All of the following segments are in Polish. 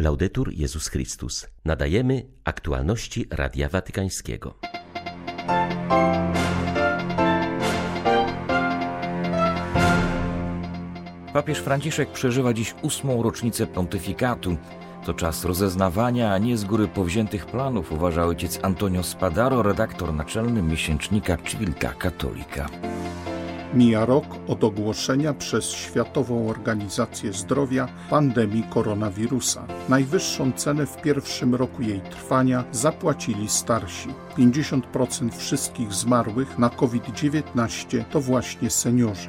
Laudetur Jezus Chrystus. Nadajemy aktualności Radia Watykańskiego. Papież Franciszek przeżywa dziś ósmą rocznicę pontyfikatu. To czas rozeznawania, a nie z góry powziętych planów, uważa ojciec Antonio Spadaro, redaktor naczelny miesięcznika Civilta Katolika. Mija rok od ogłoszenia przez Światową Organizację Zdrowia pandemii koronawirusa. Najwyższą cenę w pierwszym roku jej trwania zapłacili starsi. 50% wszystkich zmarłych na COVID-19 to właśnie seniorzy.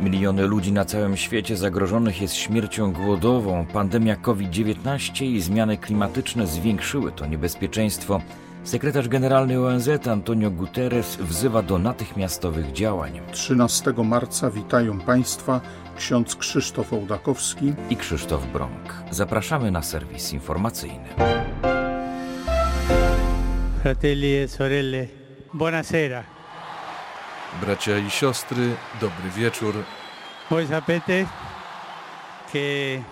Miliony ludzi na całym świecie zagrożonych jest śmiercią głodową. Pandemia COVID-19 i zmiany klimatyczne zwiększyły to niebezpieczeństwo. Sekretarz generalny ONZ Antonio Guterres wzywa do natychmiastowych działań. 13 marca witają Państwa ksiądz Krzysztof Ołdakowski i Krzysztof Brąk. Zapraszamy na serwis informacyjny. Fratelli e sorelle, buonasera. Bracia i siostry, dobry wieczór. Voi sapete che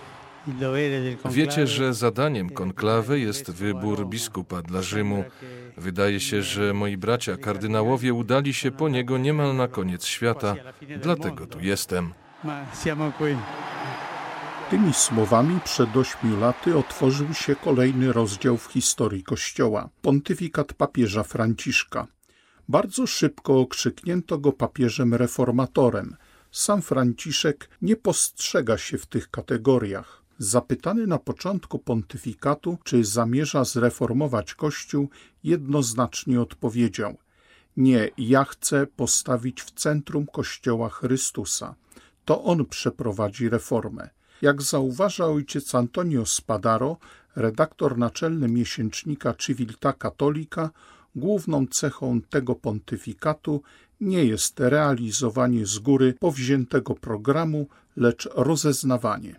Wiecie, że zadaniem konklawy jest wybór biskupa dla Rzymu. Wydaje się, że moi bracia kardynałowie udali się po niego niemal na koniec świata, dlatego tu jestem. Tymi słowami przed ośmiu laty otworzył się kolejny rozdział w historii Kościoła pontyfikat papieża Franciszka. Bardzo szybko okrzyknięto go papieżem reformatorem. Sam Franciszek nie postrzega się w tych kategoriach. Zapytany na początku pontyfikatu, czy zamierza zreformować Kościół, jednoznacznie odpowiedział: Nie, ja chcę postawić w centrum Kościoła Chrystusa. To on przeprowadzi reformę. Jak zauważa ojciec Antonio Spadaro, redaktor naczelny miesięcznika Civilta Katolika, główną cechą tego pontyfikatu nie jest realizowanie z góry powziętego programu, lecz rozeznawanie.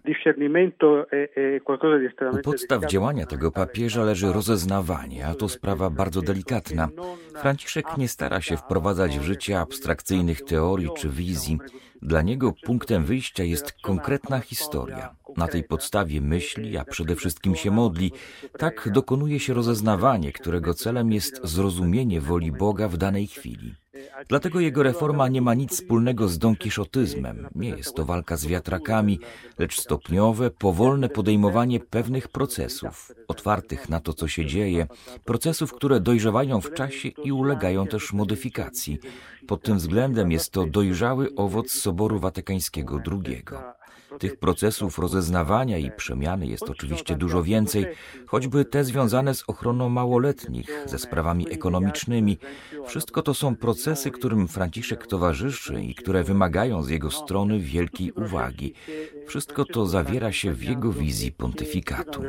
U podstaw działania tego papieża leży rozeznawanie, a to sprawa bardzo delikatna. Franciszek nie stara się wprowadzać w życie abstrakcyjnych teorii czy wizji. Dla niego punktem wyjścia jest konkretna historia. Na tej podstawie myśli, a przede wszystkim się modli. Tak dokonuje się rozeznawanie, którego celem jest zrozumienie woli Boga w danej chwili. Dlatego jego reforma nie ma nic wspólnego z donkiszotyzmem. Nie jest to walka z wiatrakami, lecz stopniowe, powolne podejmowanie pewnych procesów, otwartych na to, co się dzieje, procesów, które dojrzewają w czasie i ulegają też modyfikacji. Pod tym względem jest to dojrzały owoc Soboru Watykańskiego II. Tych procesów rozeznawania i przemiany jest oczywiście dużo więcej, choćby te związane z ochroną małoletnich, ze sprawami ekonomicznymi. Wszystko to są procesy, którym Franciszek towarzyszy i które wymagają z jego strony wielkiej uwagi. Wszystko to zawiera się w jego wizji pontyfikatu.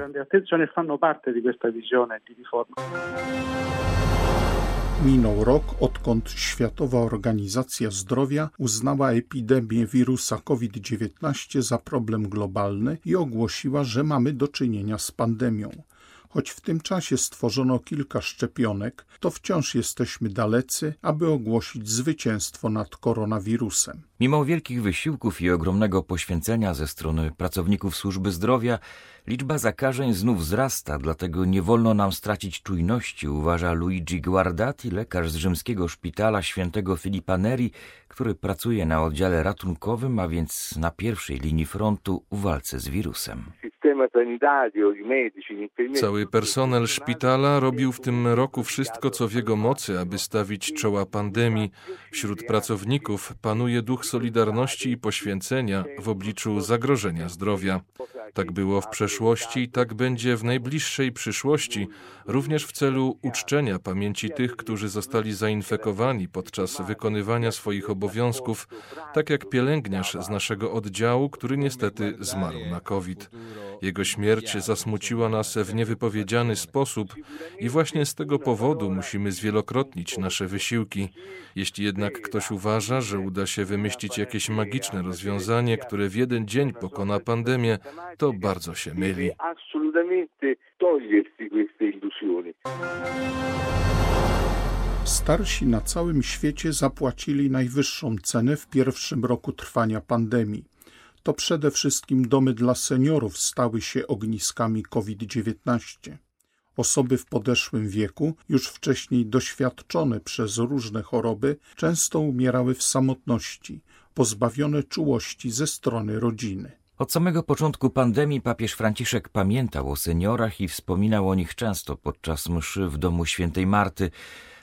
Minął rok, odkąd Światowa Organizacja Zdrowia uznała epidemię wirusa COVID-19 za problem globalny i ogłosiła, że mamy do czynienia z pandemią. Choć w tym czasie stworzono kilka szczepionek, to wciąż jesteśmy dalecy, aby ogłosić zwycięstwo nad koronawirusem. Mimo wielkich wysiłków i ogromnego poświęcenia ze strony pracowników służby zdrowia, liczba zakażeń znów wzrasta, dlatego nie wolno nam stracić czujności, uważa Luigi Guardati, lekarz z rzymskiego szpitala świętego Filipa Neri, który pracuje na oddziale ratunkowym, a więc na pierwszej linii frontu w walce z wirusem. Cały personel szpitala robił w tym roku wszystko, co w jego mocy, aby stawić czoła pandemii. Wśród pracowników panuje duch solidarności i poświęcenia w obliczu zagrożenia zdrowia. Tak było w przeszłości i tak będzie w najbliższej przyszłości, również w celu uczczenia pamięci tych, którzy zostali zainfekowani podczas wykonywania swoich obowiązków, tak jak pielęgniarz z naszego oddziału, który niestety zmarł na COVID. Jego śmierć zasmuciła nas w niewypowiedziany sposób i właśnie z tego powodu musimy zwielokrotnić nasze wysiłki. Jeśli jednak ktoś uważa, że uda się wymyślić jakieś magiczne rozwiązanie, które w jeden dzień pokona pandemię, to bardzo się myli. Starsi na całym świecie zapłacili najwyższą cenę w pierwszym roku trwania pandemii. To przede wszystkim domy dla seniorów stały się ogniskami COVID-19. Osoby w podeszłym wieku, już wcześniej doświadczone przez różne choroby, często umierały w samotności, pozbawione czułości ze strony rodziny. Od samego początku pandemii papież Franciszek pamiętał o seniorach i wspominał o nich często podczas mszy w domu świętej Marty.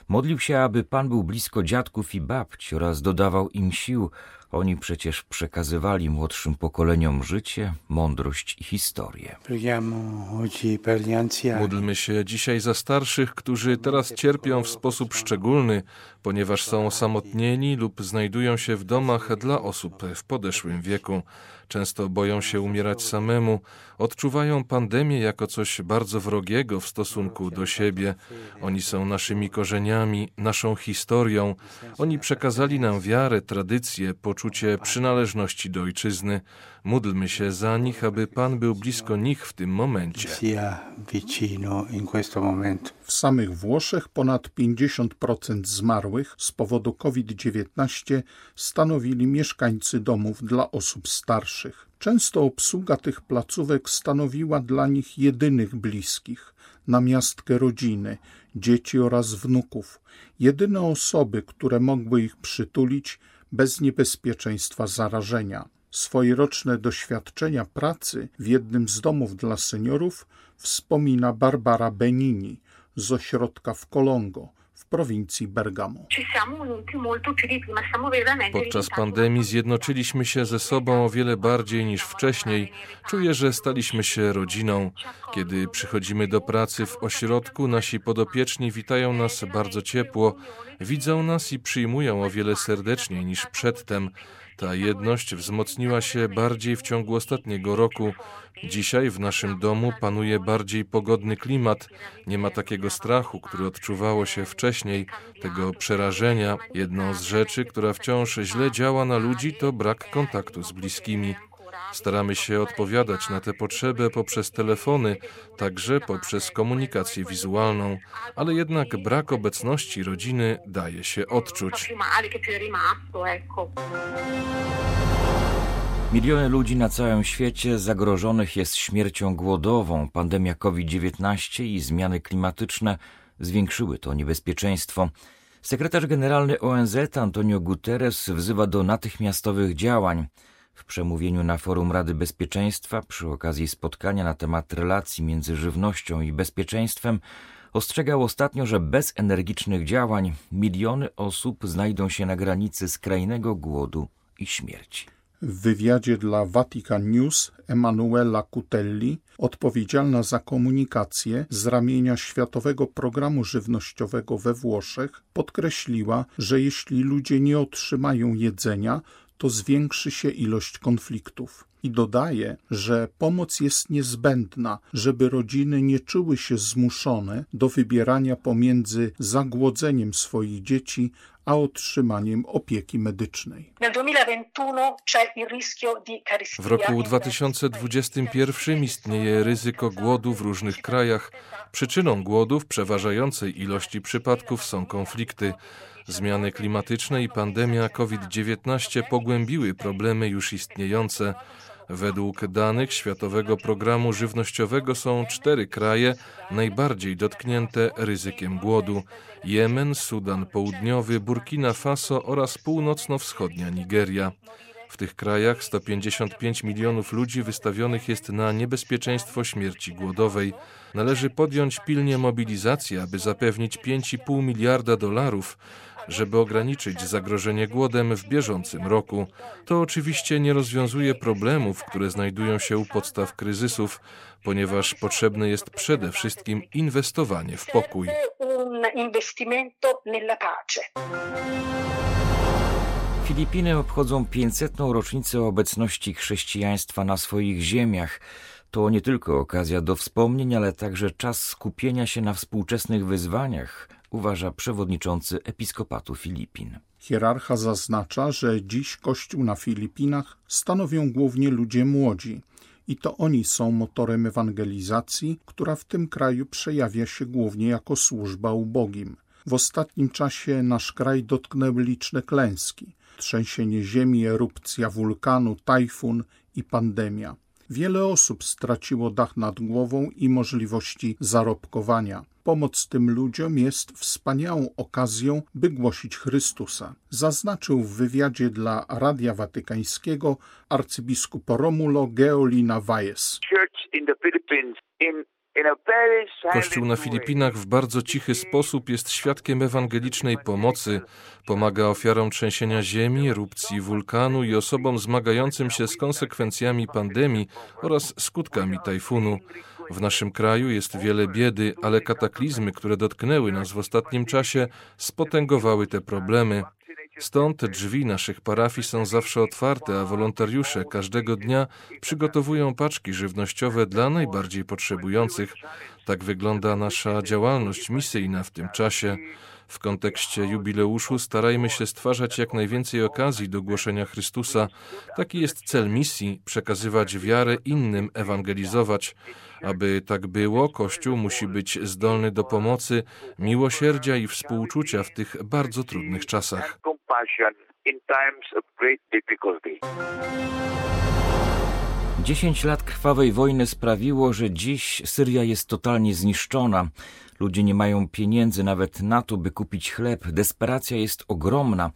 Modlił się, aby Pan był blisko dziadków i babci oraz dodawał im sił. Oni przecież przekazywali młodszym pokoleniom życie, mądrość i historię. Módlmy się dzisiaj za starszych, którzy teraz cierpią w sposób szczególny, ponieważ są osamotnieni lub znajdują się w domach dla osób w podeszłym wieku. Często boją się umierać samemu, odczuwają pandemię jako coś bardzo wrogiego w stosunku do siebie. Oni są naszymi korzeniami, naszą historią. Oni przekazali nam wiarę, tradycję, poczucie przynależności do ojczyzny. Módlmy się za nich, aby Pan był blisko nich w tym momencie. W samych Włoszech ponad 50% zmarłych z powodu COVID-19 stanowili mieszkańcy domów dla osób starszych. Często obsługa tych placówek stanowiła dla nich jedynych bliskich, namiastkę rodziny, dzieci oraz wnuków, jedyne osoby, które mogły ich przytulić bez niebezpieczeństwa zarażenia. Swoje roczne doświadczenia pracy w jednym z domów dla seniorów wspomina Barbara Benini z ośrodka w Colongo w prowincji Bergamo. Podczas pandemii zjednoczyliśmy się ze sobą o wiele bardziej niż wcześniej. Czuję, że staliśmy się rodziną. Kiedy przychodzimy do pracy w ośrodku, nasi podopieczni witają nas bardzo ciepło, widzą nas i przyjmują o wiele serdeczniej niż przedtem. Ta jedność wzmocniła się bardziej w ciągu ostatniego roku. Dzisiaj w naszym domu panuje bardziej pogodny klimat. Nie ma takiego strachu, który odczuwało się wcześniej, tego przerażenia. Jedną z rzeczy, która wciąż źle działa na ludzi, to brak kontaktu z bliskimi. Staramy się odpowiadać na tę potrzebę poprzez telefony, także poprzez komunikację wizualną, ale jednak brak obecności rodziny daje się odczuć. Miliony ludzi na całym świecie zagrożonych jest śmiercią głodową. Pandemia COVID-19 i zmiany klimatyczne zwiększyły to niebezpieczeństwo. Sekretarz generalny ONZ Antonio Guterres wzywa do natychmiastowych działań. W przemówieniu na forum Rady Bezpieczeństwa przy okazji spotkania na temat relacji między żywnością i bezpieczeństwem ostrzegał ostatnio, że bez energicznych działań miliony osób znajdą się na granicy skrajnego głodu i śmierci. W wywiadzie dla Vatican News Emanuela Cutelli, odpowiedzialna za komunikację z ramienia Światowego Programu Żywnościowego we Włoszech, podkreśliła, że jeśli ludzie nie otrzymają jedzenia, to zwiększy się ilość konfliktów. I dodaje, że pomoc jest niezbędna, żeby rodziny nie czuły się zmuszone do wybierania pomiędzy zagłodzeniem swoich dzieci a otrzymaniem opieki medycznej. W roku 2021 istnieje ryzyko głodu w różnych krajach. Przyczyną głodu w przeważającej ilości przypadków są konflikty. Zmiany klimatyczne i pandemia COVID-19 pogłębiły problemy już istniejące. Według danych Światowego Programu Żywnościowego są cztery kraje najbardziej dotknięte ryzykiem głodu: Jemen, Sudan Południowy, Burkina Faso oraz północno-wschodnia Nigeria. W tych krajach 155 milionów ludzi wystawionych jest na niebezpieczeństwo śmierci głodowej. Należy podjąć pilnie mobilizację, aby zapewnić 5,5 miliarda dolarów żeby ograniczyć zagrożenie głodem w bieżącym roku. To oczywiście nie rozwiązuje problemów, które znajdują się u podstaw kryzysów, ponieważ potrzebne jest przede wszystkim inwestowanie w pokój. Filipiny obchodzą 500. rocznicę obecności chrześcijaństwa na swoich ziemiach. To nie tylko okazja do wspomnień, ale także czas skupienia się na współczesnych wyzwaniach, uważa przewodniczący Episkopatu Filipin. Hierarcha zaznacza, że dziś Kościół na Filipinach stanowią głównie ludzie młodzi i to oni są motorem ewangelizacji, która w tym kraju przejawia się głównie jako służba ubogim. W ostatnim czasie nasz kraj dotknęły liczne klęski. trzęsienie ziemi, erupcja wulkanu, tajfun i pandemia. Wiele osób straciło dach nad głową i możliwości zarobkowania. Pomoc tym ludziom jest wspaniałą okazją, by głosić Chrystusa. Zaznaczył w wywiadzie dla Radia Watykańskiego arcybiskup Romulo Geolina Valles. Kościół na Filipinach w bardzo cichy sposób jest świadkiem ewangelicznej pomocy, pomaga ofiarom trzęsienia ziemi, erupcji wulkanu i osobom zmagającym się z konsekwencjami pandemii oraz skutkami tajfunu. W naszym kraju jest wiele biedy, ale kataklizmy, które dotknęły nas w ostatnim czasie, spotęgowały te problemy. Stąd drzwi naszych parafii są zawsze otwarte, a wolontariusze każdego dnia przygotowują paczki żywnościowe dla najbardziej potrzebujących. Tak wygląda nasza działalność misyjna w tym czasie. W kontekście jubileuszu starajmy się stwarzać jak najwięcej okazji do głoszenia Chrystusa. Taki jest cel misji przekazywać wiarę innym, ewangelizować. Aby tak było, Kościół musi być zdolny do pomocy, miłosierdzia i współczucia w tych bardzo trudnych czasach. Dziesięć lat krwawej wojny sprawiło, że dziś Syria jest totalnie zniszczona. Ludzie nie mają pieniędzy nawet na to, by kupić chleb. Desperacja jest ogromna,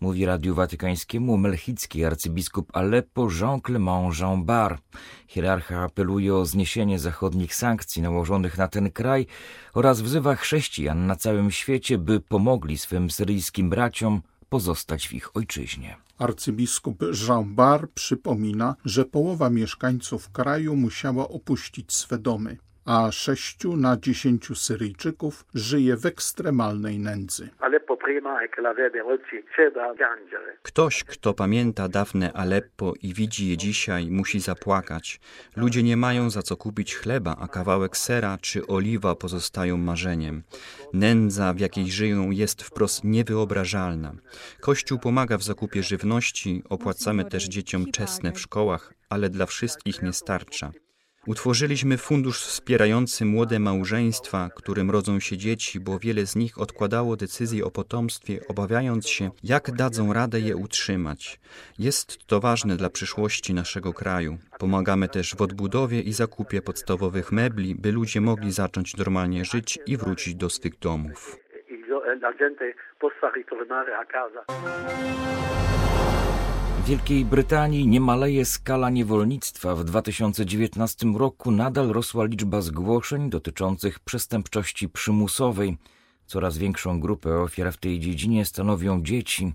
mówi Radiu Watykańskiemu melchicki arcybiskup Aleppo Jean-Clément Jean Bar. Hierarcha apeluje o zniesienie zachodnich sankcji nałożonych na ten kraj oraz wzywa chrześcijan na całym świecie, by pomogli swym syryjskim braciom pozostać w ich ojczyźnie. Arcybiskup Jean Bar przypomina, że połowa mieszkańców kraju musiała opuścić swe domy a sześciu na dziesięciu Syryjczyków żyje w ekstremalnej nędzy. Ktoś, kto pamięta dawne Aleppo i widzi je dzisiaj, musi zapłakać. Ludzie nie mają za co kupić chleba, a kawałek sera czy oliwa pozostają marzeniem. Nędza, w jakiej żyją, jest wprost niewyobrażalna. Kościół pomaga w zakupie żywności, opłacamy też dzieciom czesne w szkołach, ale dla wszystkich nie starcza. Utworzyliśmy fundusz wspierający młode małżeństwa, którym rodzą się dzieci, bo wiele z nich odkładało decyzję o potomstwie, obawiając się, jak dadzą radę je utrzymać. Jest to ważne dla przyszłości naszego kraju. Pomagamy też w odbudowie i zakupie podstawowych mebli, by ludzie mogli zacząć normalnie żyć i wrócić do swych domów. Wielkiej Brytanii nie maleje skala niewolnictwa. W 2019 roku nadal rosła liczba zgłoszeń dotyczących przestępczości przymusowej. Coraz większą grupę ofiar w tej dziedzinie stanowią dzieci.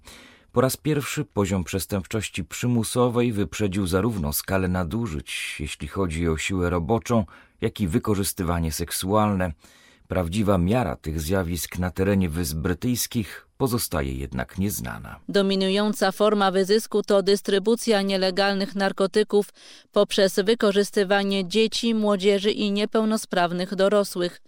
Po raz pierwszy poziom przestępczości przymusowej wyprzedził zarówno skalę nadużyć, jeśli chodzi o siłę roboczą, jak i wykorzystywanie seksualne. Prawdziwa miara tych zjawisk na terenie Wysp Brytyjskich pozostaje jednak nieznana. Dominująca forma wyzysku to dystrybucja nielegalnych narkotyków poprzez wykorzystywanie dzieci, młodzieży i niepełnosprawnych dorosłych.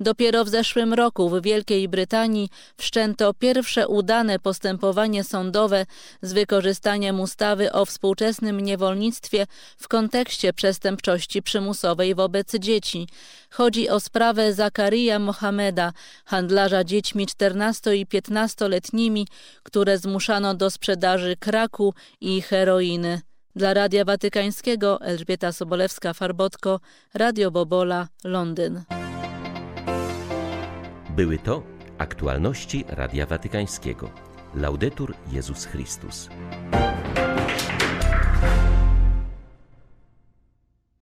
Dopiero w zeszłym roku w Wielkiej Brytanii wszczęto pierwsze udane postępowanie sądowe z wykorzystaniem ustawy o współczesnym niewolnictwie w kontekście przestępczości przymusowej wobec dzieci. Chodzi o sprawę Zakaria Mohameda, handlarza dziećmi 14 i 15-letnimi, które zmuszano do sprzedaży kraku i heroiny. Dla Radia Watykańskiego Elżbieta Sobolewska-Farbotko, Radio Bobola, Londyn. Były to aktualności Radia Watykańskiego. Laudetur Jezus Chrystus.